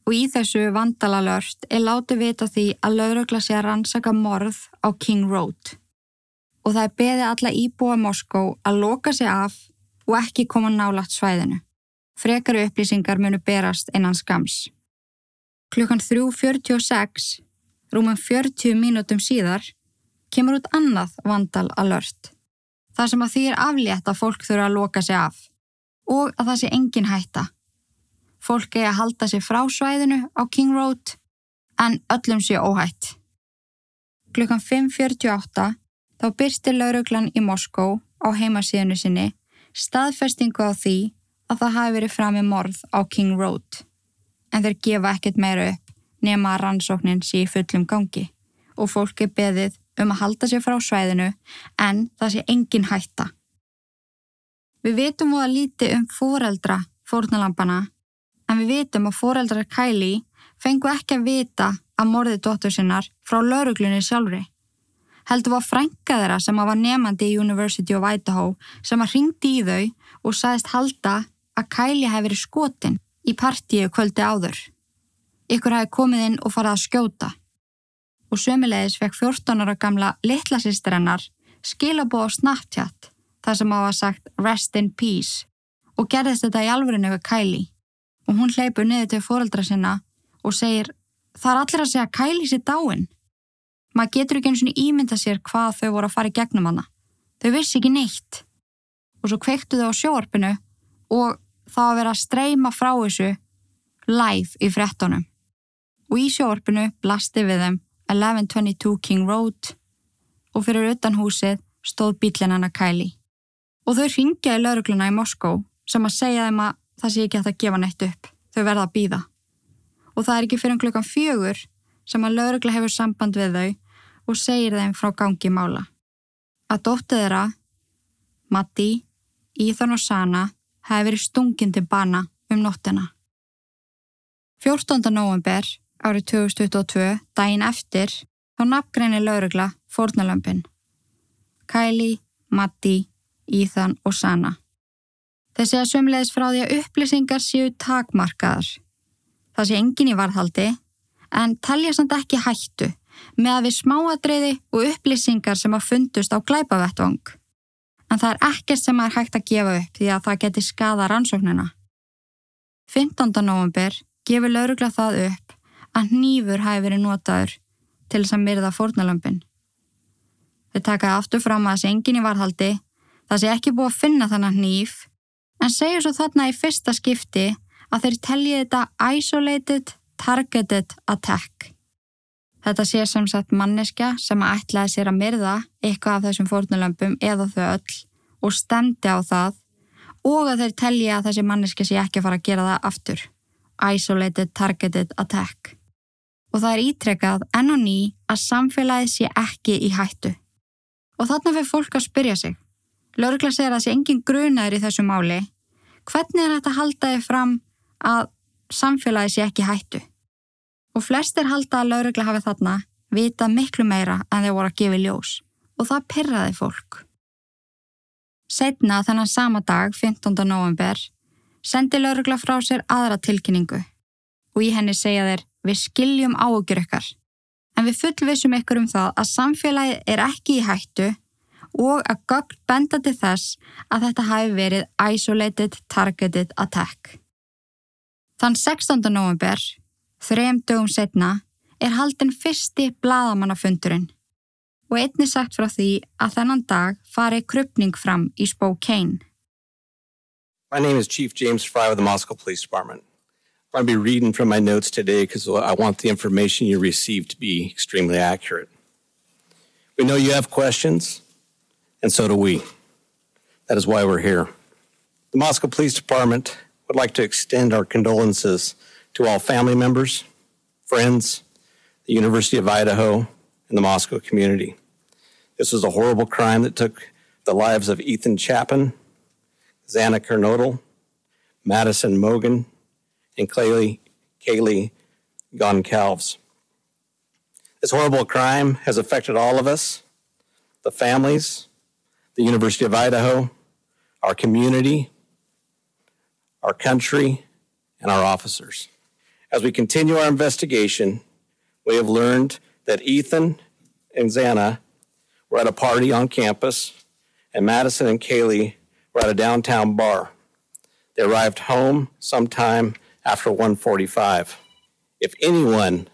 Og í þessu vandal alert er látið vita því að laurugla sé að rannsaka morð á King Road og það er beðið alla íbúa Moskó að loka sig af og ekki koma nálagt svæðinu. Frekari upplýsingar munu berast innan skams. Klukkan 3.46, rúmum 40 mínútum síðar, kemur út annað vandal alert. Það sem að því er aflétt að fólk þurfa að loka sig af og að það sé engin hætta. Fólk eigi að halda sig frá svæðinu á King Road en öllum sé óhætt. Klukkan 5.48 þá byrstir lauruglan í Moskó á heimasíðinu sinni staðfestingu á því að það hafi verið fram með morð á King Road en þeir gefa ekkert meira upp nema að rannsóknin sé í fullum gangi og fólk er beðið um að halda sér frá svæðinu en það sé engin hætta. Við vitum og að líti um fóreldra fórnalampana en við vitum að fóreldrar Kylie fengu ekki að vita að morðið dóttur sinnar frá lauruglunni sjálfri. Heldur var frænka þeirra sem var nefandi í University of Idaho sem að ringdi í þau og sagðist halda að Kylie hefði verið skotin í partíu kvöldi áður. Ykkur hefði komið inn og farið að skjóta. Og sömulegis fekk 14 ára gamla litla sýstrennar skilabóð á Snapchat þar sem hafa sagt rest in peace og gerðist þetta í alvörinu við Kylie. Og hún hleypur niður til fóreldra sinna og segir það er allir að segja Kylie sér dáin. Maður getur ekki eins og ímynda sér hvað þau voru að fara í gegnum hana. Þau vissi ekki neitt. Og svo kveiktu þau á sjóarpinu og það að vera að streyma frá þessu live í frettunum og í sjóarpinu blasti við þeim 1122 King Road og fyrir utan húsið stóð bílinn hana Kylie. Og þau ringjaði laurugluna í Moskó sem að segja þeim að það sé ekki að það gefa neitt upp. Þau verða að býða. Og það er ekki fyrir klukkan fjögur sem að laurugla hefur samband við þau og segir þeim frá gangi mála. Að dóttið þeirra, Matti, Íðan og Sana hefði verið stungin til bana um nóttina. 14. november árið 2022, daginn eftir, þá nafngreinir laurugla fórnalömpin. Kylie, Matti, Ethan og Sana. Þeir segja sömleðis frá því að upplýsingar séu takmarkaðar. Það sé engin í varðhaldi, en telja samt ekki hættu með að við smáadreiði og upplýsingar sem að fundust á glæpavettvang. En það er ekkert sem er hægt að gefa upp því að það geti skada rannsóknina. 15. november gefur laurugla það upp að nýfur hafi verið notaður til þess að myrða fórnalömpin. Þeir takaði aftur fram að þessi engin í varhaldi, það sé ekki búið að finna þannig nýf, en segja svo þarna í fyrsta skipti að þeir telji þetta Isolated Targeted Attack. Þetta sé sem sagt manneska sem að ætlaði sér að myrða eitthvað af þessum fórnulömpum eða þau öll og stemdi á það og að þeir telji að þessi manneska sé ekki að fara að gera það aftur. Isolated Targeted Attack og það er ítrekkað enn og ný að samfélagið sé ekki í hættu. Og þarna fyrir fólk að spyrja sig. Lörgla segir að sé engin grunaður í þessu máli. Hvernig er þetta haldaði fram að samfélagið sé ekki í hættu? Og flestir halda að laurugla hafi þarna vita miklu meira en þeir voru að gefa ljós. Og það perraði fólk. Setna þennan sama dag, 15. november, sendi laurugla frá sér aðra tilkynningu og í henni segja þeir Við skiljum áökjur ykkar, en við fullvisum ykkur um það að samfélagið er ekki í hættu og að gögn benda til þess að þetta hafi verið Isolated Targeted Attack. Þann 16. november, þrejum dögum setna, er haldin fyrsti bladamannafundurinn og einni sagt frá því að þennan dag fari krupning fram í Spokane. My name is Chief James Fry with the Moscow Police Department. I'm going to be reading from my notes today because I want the information you receive to be extremely accurate. We know you have questions, and so do we. That is why we're here. The Moscow Police Department would like to extend our condolences to all family members, friends, the University of Idaho, and the Moscow community. This was a horrible crime that took the lives of Ethan Chapin, Xana Kernodle, Madison Mogan, and Kaylee, Kaylee Goncalves. This horrible crime has affected all of us, the families, the University of Idaho, our community, our country, and our officers. As we continue our investigation, we have learned that Ethan and Xana were at a party on campus, and Madison and Kaylee were at a downtown bar. They arrived home sometime after 1:45. If anyone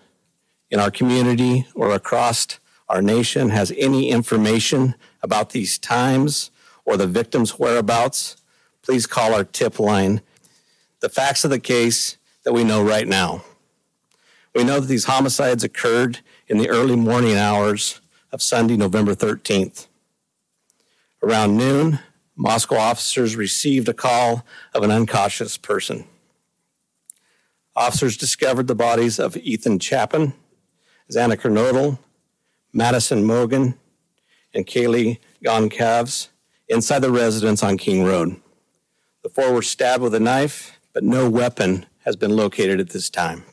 in our community or across our nation has any information about these times or the victim's whereabouts, please call our tip line. The facts of the case that we know right now. We know that these homicides occurred in the early morning hours of Sunday, November 13th. Around noon, Moscow officers received a call of an unconscious person. Officers discovered the bodies of Ethan Chapin, Xana Kernodle, Madison Mogan, and Kaylee Goncalves inside the residence on King Road. The four were stabbed with a knife, but no weapon has been located at this time.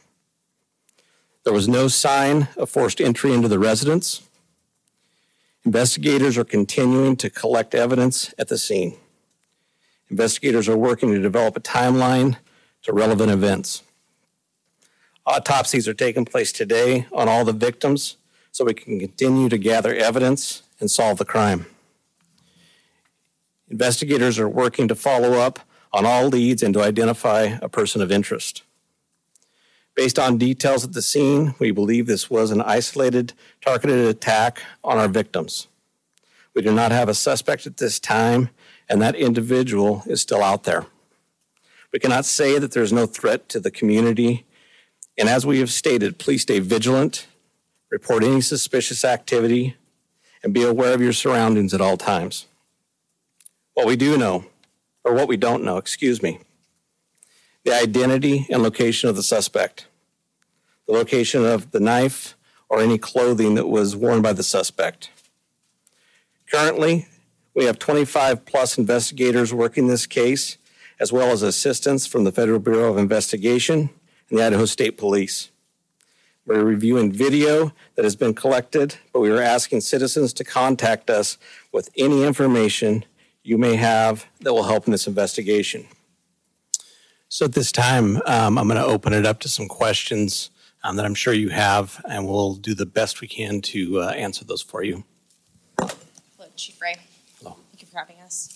There was no sign of forced entry into the residence. Investigators are continuing to collect evidence at the scene. Investigators are working to develop a timeline to relevant events. Autopsies are taking place today on all the victims so we can continue to gather evidence and solve the crime. Investigators are working to follow up on all leads and to identify a person of interest. Based on details at the scene, we believe this was an isolated, targeted attack on our victims. We do not have a suspect at this time, and that individual is still out there. We cannot say that there's no threat to the community and as we have stated, please stay vigilant, report any suspicious activity, and be aware of your surroundings at all times. What we do know, or what we don't know, excuse me, the identity and location of the suspect, the location of the knife or any clothing that was worn by the suspect. Currently, we have 25 plus investigators working this case, as well as assistance from the Federal Bureau of Investigation and the Idaho State Police. We're reviewing video that has been collected, but we are asking citizens to contact us with any information you may have that will help in this investigation. So at this time, um, I'm going to open it up to some questions um, that I'm sure you have, and we'll do the best we can to uh, answer those for you. Hello, Chief Ray. Hello. Thank you for having us.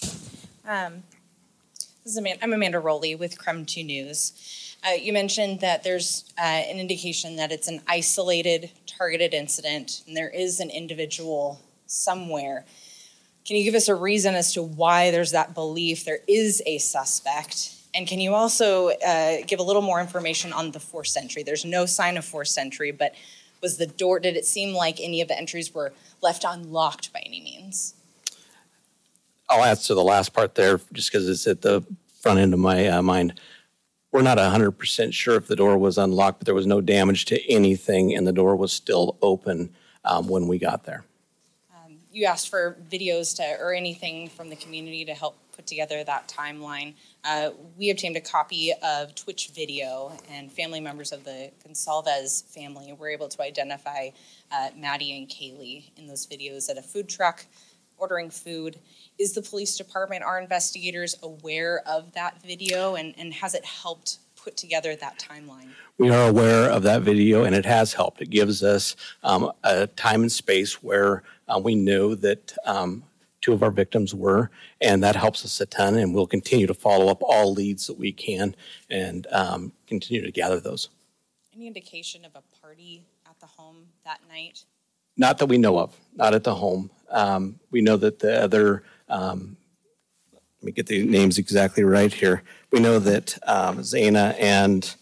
Um, this is Amanda, I'm Amanda Rowley with Creme 2 News. Uh, you mentioned that there's uh, an indication that it's an isolated, targeted incident, and there is an individual somewhere. Can you give us a reason as to why there's that belief there is a suspect? And can you also uh, give a little more information on the forced entry? There's no sign of forced entry, but was the door, did it seem like any of the entries were left unlocked by any means? I'll answer the last part there just because it's at the front end of my uh, mind. We're not 100% sure if the door was unlocked, but there was no damage to anything, and the door was still open um, when we got there. You asked for videos to, or anything from the community to help put together that timeline. Uh, we obtained a copy of Twitch video, and family members of the Gonsalves family were able to identify uh, Maddie and Kaylee in those videos at a food truck ordering food is the police department, our investigators aware of that video and, and has it helped put together that timeline? We are aware of that video and it has helped. It gives us um, a time and space where uh, we know that um, two of our victims were, and that helps us a ton. And we'll continue to follow up all leads that we can and um, continue to gather those. Any indication of a party at the home that night? Not that we know of, not at the home. Um, we know that the other, um, let me get the names exactly right here. We know that um, Zana and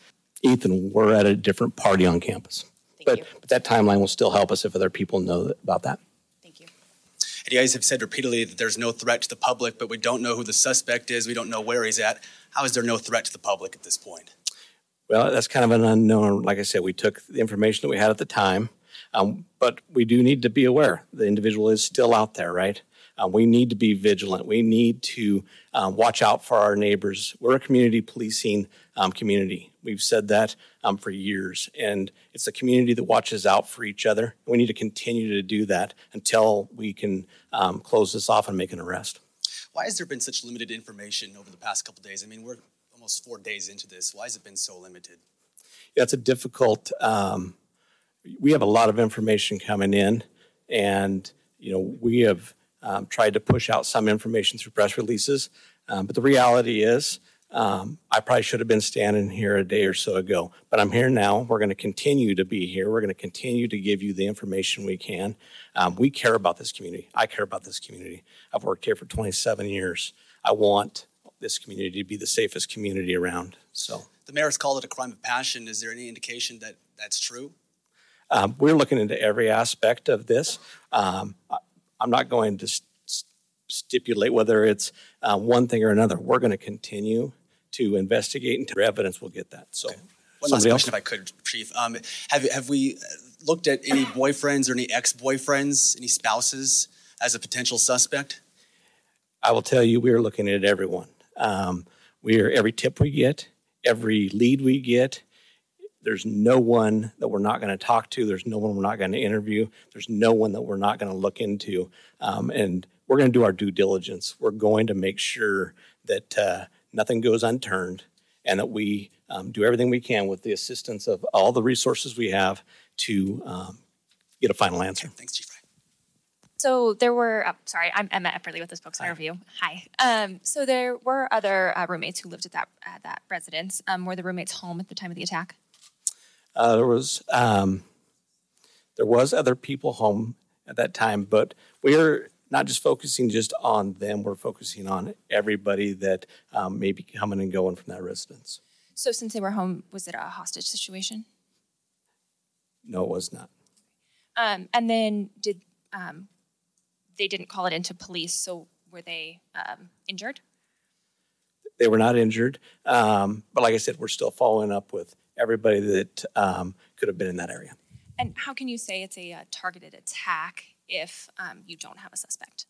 Ethan were at a different party on campus. Thank But, you. but that timeline will still help us if other people know about that. Thank you. And you guys have said repeatedly that there's no threat to the public, but we don't know who the suspect is. We don't know where he's at. How is there no threat to the public at this point? Well, that's kind of an unknown. Like I said, we took the information that we had at the time, um, but we do need to be aware the individual is still out there, right? Uh, we need to be vigilant. We need to um, watch out for our neighbors. We're a community policing um, community. We've said that um, for years, and it's a community that watches out for each other. We need to continue to do that until we can um, close this off and make an arrest. Why has there been such limited information over the past couple days? I mean, we're almost four days into this. Why has it been so limited? Yeah, it's a difficult. Um, we have a lot of information coming in, and you know we have um, tried to push out some information through press releases. Um, but the reality is, um, I probably should have been standing here a day or so ago. But I'm here now. We're going to continue to be here. We're going to continue to give you the information we can. Um, we care about this community. I care about this community. I've worked here for 27 years. I want this community to be the safest community around. So. The mayor's called it a crime of passion. Is there any indication that that's true? Um, we're looking into every aspect of this. Um, I'm not going to st- st- stipulate whether it's uh, one thing or another. We're going to continue to investigate until evidence will get that. So, One last else? question, if I could, Chief. Um, have, have we uh, looked at any boyfriends or any ex-boyfriends, any spouses as a potential suspect? I will tell you, we are looking at everyone. Um, we are every tip we get, every lead we get. There's no one that we're not going to talk to. There's no one we're not going to interview. There's no one that we're not going to look into. Um, and we're going to do our due diligence. We're going to make sure that uh, nothing goes unturned and that we um, do everything we can with the assistance of all the resources we have to um, get a final answer. Thanks, Chief. So there were, uh, sorry, I'm Emma Epperly with the Spokes Interview. Hi. Um, so there were other uh, roommates who lived at that at that residence. Um, were the roommates home at the time of the attack? Uh, there was um, there was other people home at that time, but we are not just focusing just on them. We're focusing on everybody that um, may be coming and going from that residence. So since they were home, was it a hostage situation? No, it was not. Um, and then did um, they didn't call it into police? So were they um, injured? They were not injured, um, but like I said, we're still following up with everybody that um, could have been in that area. And how can you say it's a uh, targeted attack if um, you don't have a suspect?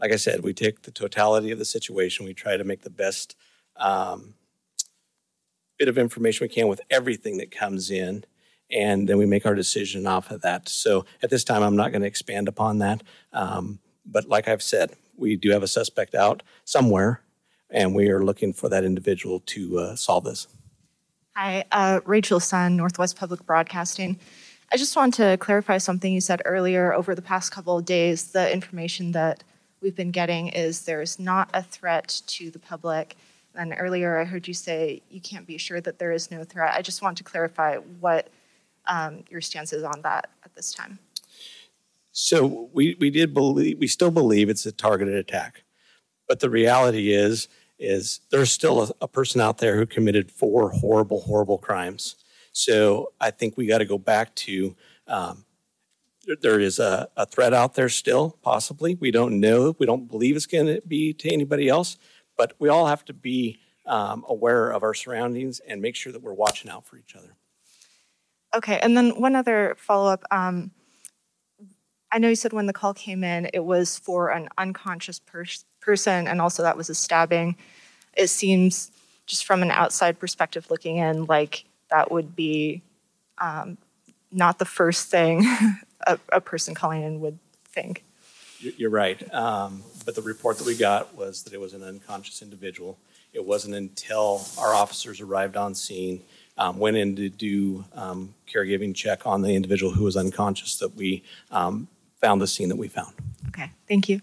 Like I said, we take the totality of the situation. We try to make the best um, bit of information we can with everything that comes in, and then we make our decision off of that. So at this time, I'm not going to expand upon that. Um, but like I've said, we do have a suspect out somewhere, and we are looking for that individual to uh, solve this. Hi, uh, Rachel Sun, Northwest Public Broadcasting. I just want to clarify something you said earlier. Over the past couple of days, the information that we've been getting is there's not a threat to the public. And earlier, I heard you say you can't be sure that there is no threat. I just want to clarify what um, your stance is on that at this time. So we, we did believe, we still believe it's a targeted attack. But the reality is, is there's still a, a person out there who committed four horrible, horrible crimes. So I think we got to go back to um, there- is a, a threat out there still, possibly. We don't know. We don't believe it's going to be to anybody else. But we all have to be um, aware of our surroundings and make sure that we're watching out for each other. Okay, and then one other follow-up. Um, I know you said when the call came in, it was for an unconscious pers- person, and also that was a stabbing. It seems, just from an outside perspective looking in, like that would be um, not the first thing a, a person calling in would think. You- You're right. Um, But the report that we got was that it was an unconscious individual. It wasn't until our officers arrived on scene, um, went in to do um, caregiving check on the individual who was unconscious that we um, found the scene that we found. Okay, thank you.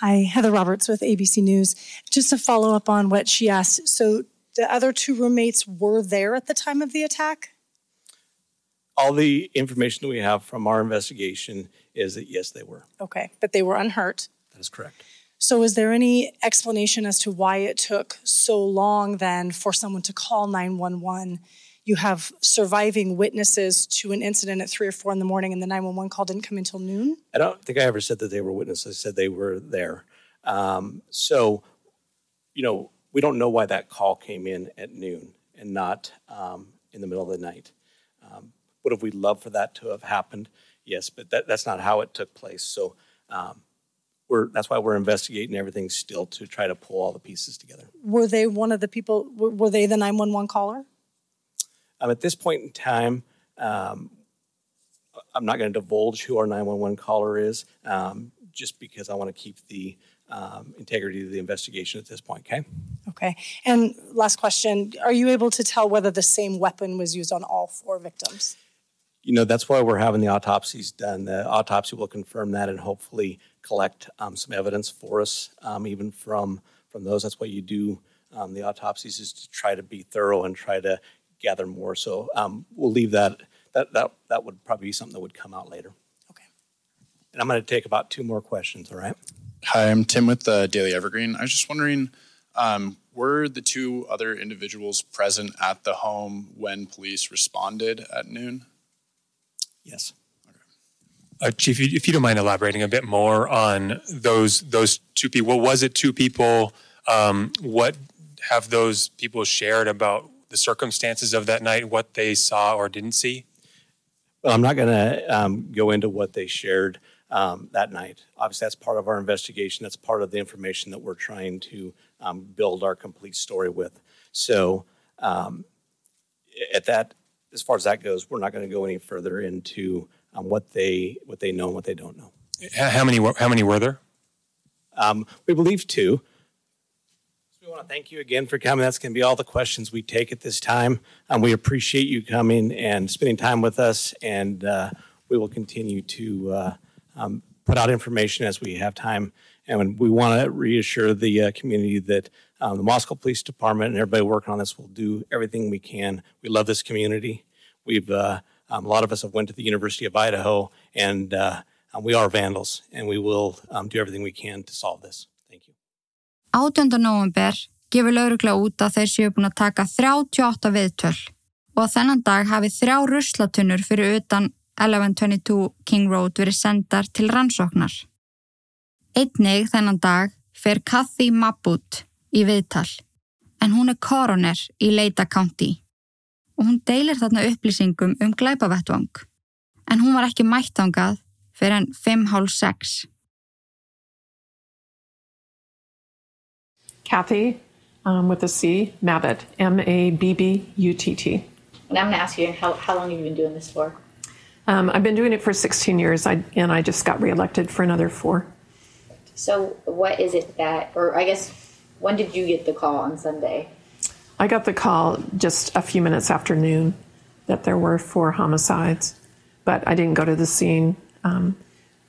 Hi, Heather Roberts with ABC News. Just to follow up on what she asked, so the other two roommates were there at the time of the attack? all the information that we have from our investigation is that yes, they were. Okay, but they were unhurt. That is correct. So is there any explanation as to why it took so long then for someone to call 911? You have surviving witnesses to an incident at three or four in the morning and the 911 call didn't come until noon? I don't think I ever said that they were witnesses. I said they were there. Um, so, you know, we don't know why that call came in at noon and not um, in the middle of the night. Um, would have we loved for that to have happened? Yes, but that, that's not how it took place. So um, we're, that's why we're investigating everything still to try to pull all the pieces together. Were they one of the people, were, were they the 911 caller? Um, at this point in time, um, I'm not going to divulge who our 911 caller is, um, just because I want to keep the um, integrity of the investigation at this point. Okay. Okay. And last question, are you able to tell whether the same weapon was used on all four victims? You know that's why we're having the autopsies done. The autopsy will confirm that and hopefully collect um, some evidence for us, um, even from from those. That's why you do um, the autopsies is to try to be thorough and try to gather more. So um, we'll leave that. That that that would probably be something that would come out later. Okay. And I'm going to take about two more questions. All right. Hi, I'm Tim with the Daily Evergreen. I was just wondering, um, were the two other individuals present at the home when police responded at noon? Yes. Uh, Chief, if you don't mind elaborating a bit more on those those two people, what was it two people? Um, what have those people shared about the circumstances of that night, what they saw or didn't see? Well, I'm not going to um, go into what they shared um, that night. Obviously, that's part of our investigation. That's part of the information that we're trying to um, build our complete story with. So, um, at that, as far as that goes, we're not going to go any further into um, what they what they know and what they don't know. How many were- how many were there? Um, we believe two. Want to thank you again for coming. That's going to be all the questions we take at this time. Um, we appreciate you coming and spending time with us, and uh, we will continue to uh, um, put out information as we have time. And we want to reassure the uh, community that um, the Moscow Police Department and everybody working on this will do everything we can. We love this community. We've uh, um, a lot of us have went to the University of Idaho, and uh, we are vandals, and we will um, do everything we can to solve this. Thank you. 18. november gefur laurugla út að þeir séu búin að taka 38 viðtöl og að þennan dag hafi þrjá ruslatunnur fyrir utan 1122 King Road verið sendar til rannsóknar. Einnig þennan dag fer Kathy Mabut í viðtal en hún er koroner í Leita County og hún deilir þarna upplýsingum um glæpavettvang en hún var ekki mætt þangað fyrir en 5.30. Kathy um, with a C, Mabbott, M A B B U T T. And I'm going to ask you, how, how long have you been doing this for? Um, I've been doing it for 16 years, I, and I just got reelected for another four. So, what is it that, or I guess, when did you get the call on Sunday? I got the call just a few minutes after noon that there were four homicides, but I didn't go to the scene um,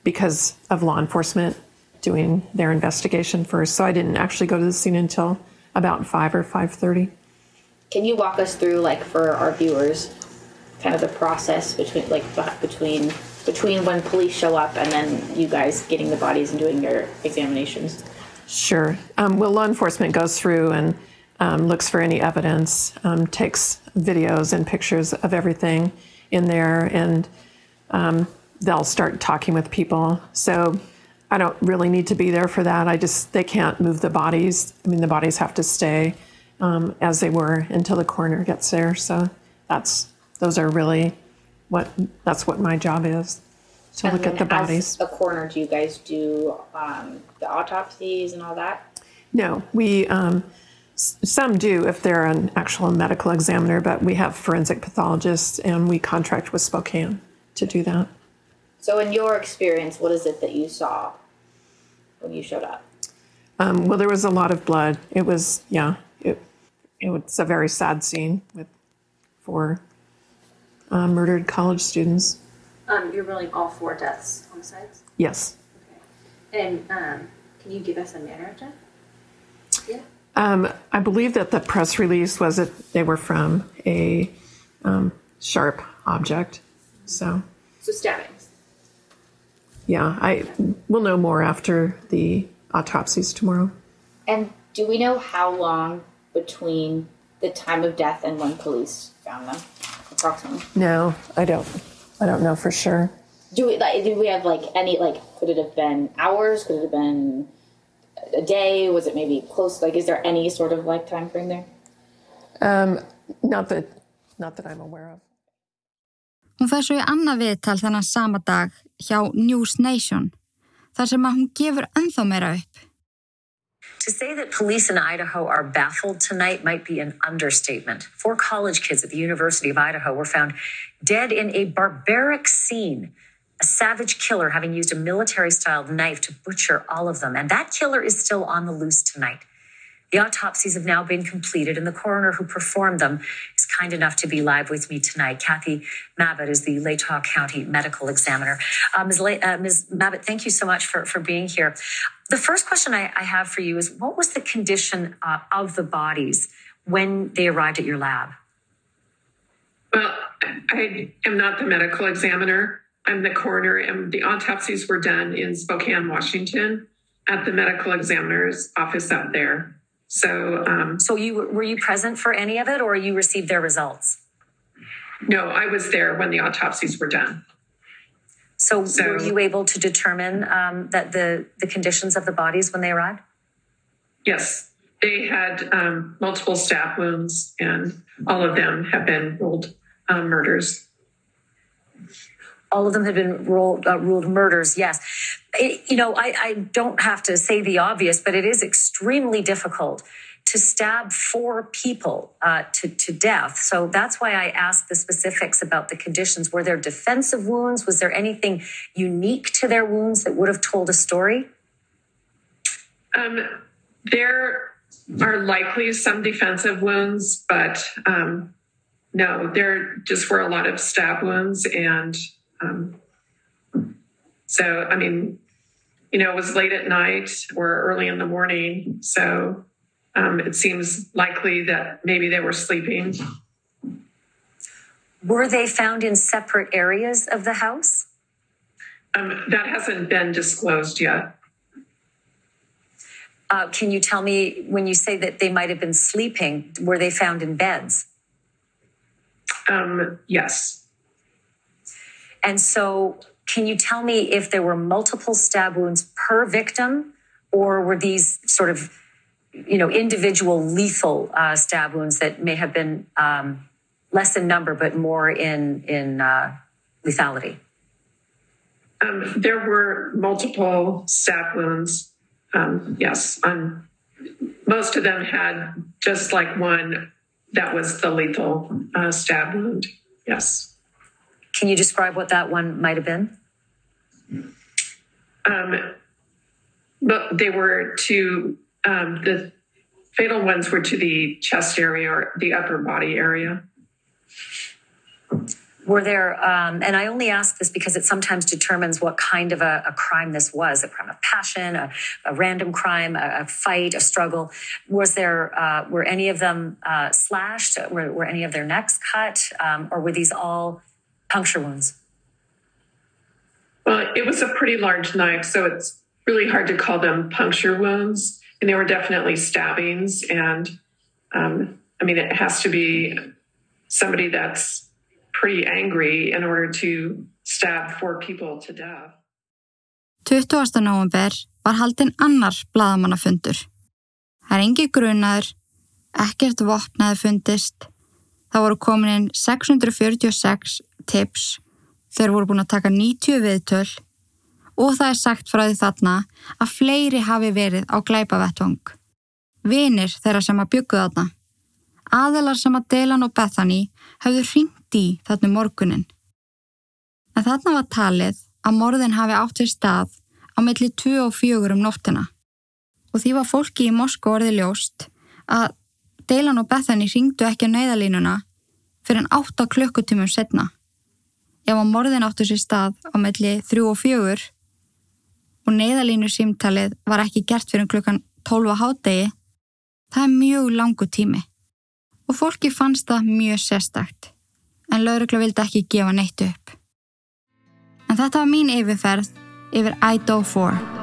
because of law enforcement doing their investigation first. So I didn't actually go to the scene until about five or five thirty. Can you walk us through, like, for our viewers, kind of the process between, like, between between when police show up and then you guys getting the bodies and doing your examinations? Sure. Um, well, law enforcement goes through and um, looks for any evidence, um, takes videos and pictures of everything in there, and um, they'll start talking with people. So I don't really need to be there for that. I just they can't move the bodies. I mean, the bodies have to stay um, as they were until the coroner gets there. So that's those are really what that's what my job is to And look at the as bodies. A coroner, do you guys do um, the autopsies and all that? No, we, um, s- some do if they're an actual medical examiner, but we have forensic pathologists and we contract with Spokane to do that. So, in your experience, what is it that you saw when you showed up? Um, well, there was a lot of blood. It was, yeah, it, it was a very sad scene with four uh, murdered college students. Um, you're ruling all four deaths homicides? Yes. Okay. And um, can you give us a manner of death? Yeah. Um, I believe that the press release was that they were from a um, sharp object. So, So stabbings. Yeah, I will know more after the autopsies tomorrow. And do we know how long between the time of death and when police found them, approximately? No, I don't. I don't know for sure. Do we like? Do we have like any like? Could it have been hours? Could it have been a day? Was it maybe close? Like, is there any sort of like time frame there? Um, not that, not that I'm aware of. Hún fær svo í annað viðtal sama dag hjá News Nation þar sem að hún gefur ennþá meira upp. To say that police in Idaho are baffled tonight might be an understatement. Four college kids at the University of Idaho were found dead in a barbaric scene. A savage killer having used a military styled knife to butcher all of them. And that killer is still on the loose tonight. The autopsies have now been completed, and the coroner who performed them is kind enough to be live with me tonight. Kathy Mabbitt is the Latah County medical examiner. Uh, Ms. La- uh, Ms. Mabbitt, thank you so much for, for being here. The first question I, I have for you is what was the condition uh, of the bodies when they arrived at your lab? Well, I am not the medical examiner. I'm the coroner, and the autopsies were done in Spokane, Washington, at the medical examiner's office out there. So, um, so you were you present for any of it, or you received their results? No, I was there when the autopsies were done. So, so were you able to determine um, that the the conditions of the bodies when they arrived? Yes, they had um, multiple stab wounds, and all of them have been ruled um, murders. All of them had been ruled, uh, ruled murders. Yes, it, you know I, I don't have to say the obvious, but it is extremely difficult to stab four people uh, to, to death. So that's why I asked the specifics about the conditions. Were there defensive wounds? Was there anything unique to their wounds that would have told a story? Um, there are likely some defensive wounds, but um, no, there just were a lot of stab wounds. And um, so, I mean, you know, it was late at night or early in the morning. So um, it seems likely that maybe they were sleeping. Were they found in separate areas of the house? Um, that hasn't been disclosed yet. Uh, can you tell me when you say that they might have been sleeping, were they found in beds? Um, yes. And so, can you tell me if there were multiple stab wounds per victim, or were these sort of you know, individual lethal uh, stab wounds that may have been um, less in number, but more in in uh, lethality. Um, there were multiple stab wounds. Um, yes, on most of them had just like one that was the lethal uh, stab wound. Yes. Can you describe what that one might have been? Um, but they were to um, the fatal ones were to the chest area or the upper body area. Were there, um, and I only ask this because it sometimes determines what kind of a, a crime this was a crime of passion, a, a random crime, a, a, fight, a struggle. Was there, uh, were any of them uh, slashed? Were, were, any of their necks cut? Um, or were these all puncture wounds? Well, it was a pretty large knife, so it's really hard to call them puncture wounds and there were definitely stabbings and um, i mean it has to be somebody that's pretty angry in order to stab four people to death 20. november var haldinn annar bladamannafundur. Það er engi grunaður, ekkert vopnaði fundist, það voru komin inn 646 tips, þeir voru búin að taka 90 viðtöl og það er sagt frá því þarna að fleiri hafi verið á glæpavettvang. Vinir þeirra sem að byggðu þarna. Aðelar sem að Delan og Bethany hafðu hringt í þarna morgunin. En þarna var talið að morðin hafi átt sér stað á milli 2 og 4 um nóttina. Og því var fólki í Moskó orði ljóst að Delan og Bethany hringdu ekki á neyðalínuna fyrir en 8 klukkutímum setna. Ef að morðin áttu sér stað á milli 3 og 4 og neyðalínu símtalið var ekki gert fyrir klukkan 12 hádegi, það er mjög langu tími. Og fólki fannst það mjög sérstakt, en laurugla vildi ekki gefa neitt upp. En þetta var mín yfirferð yfir Idaho 4.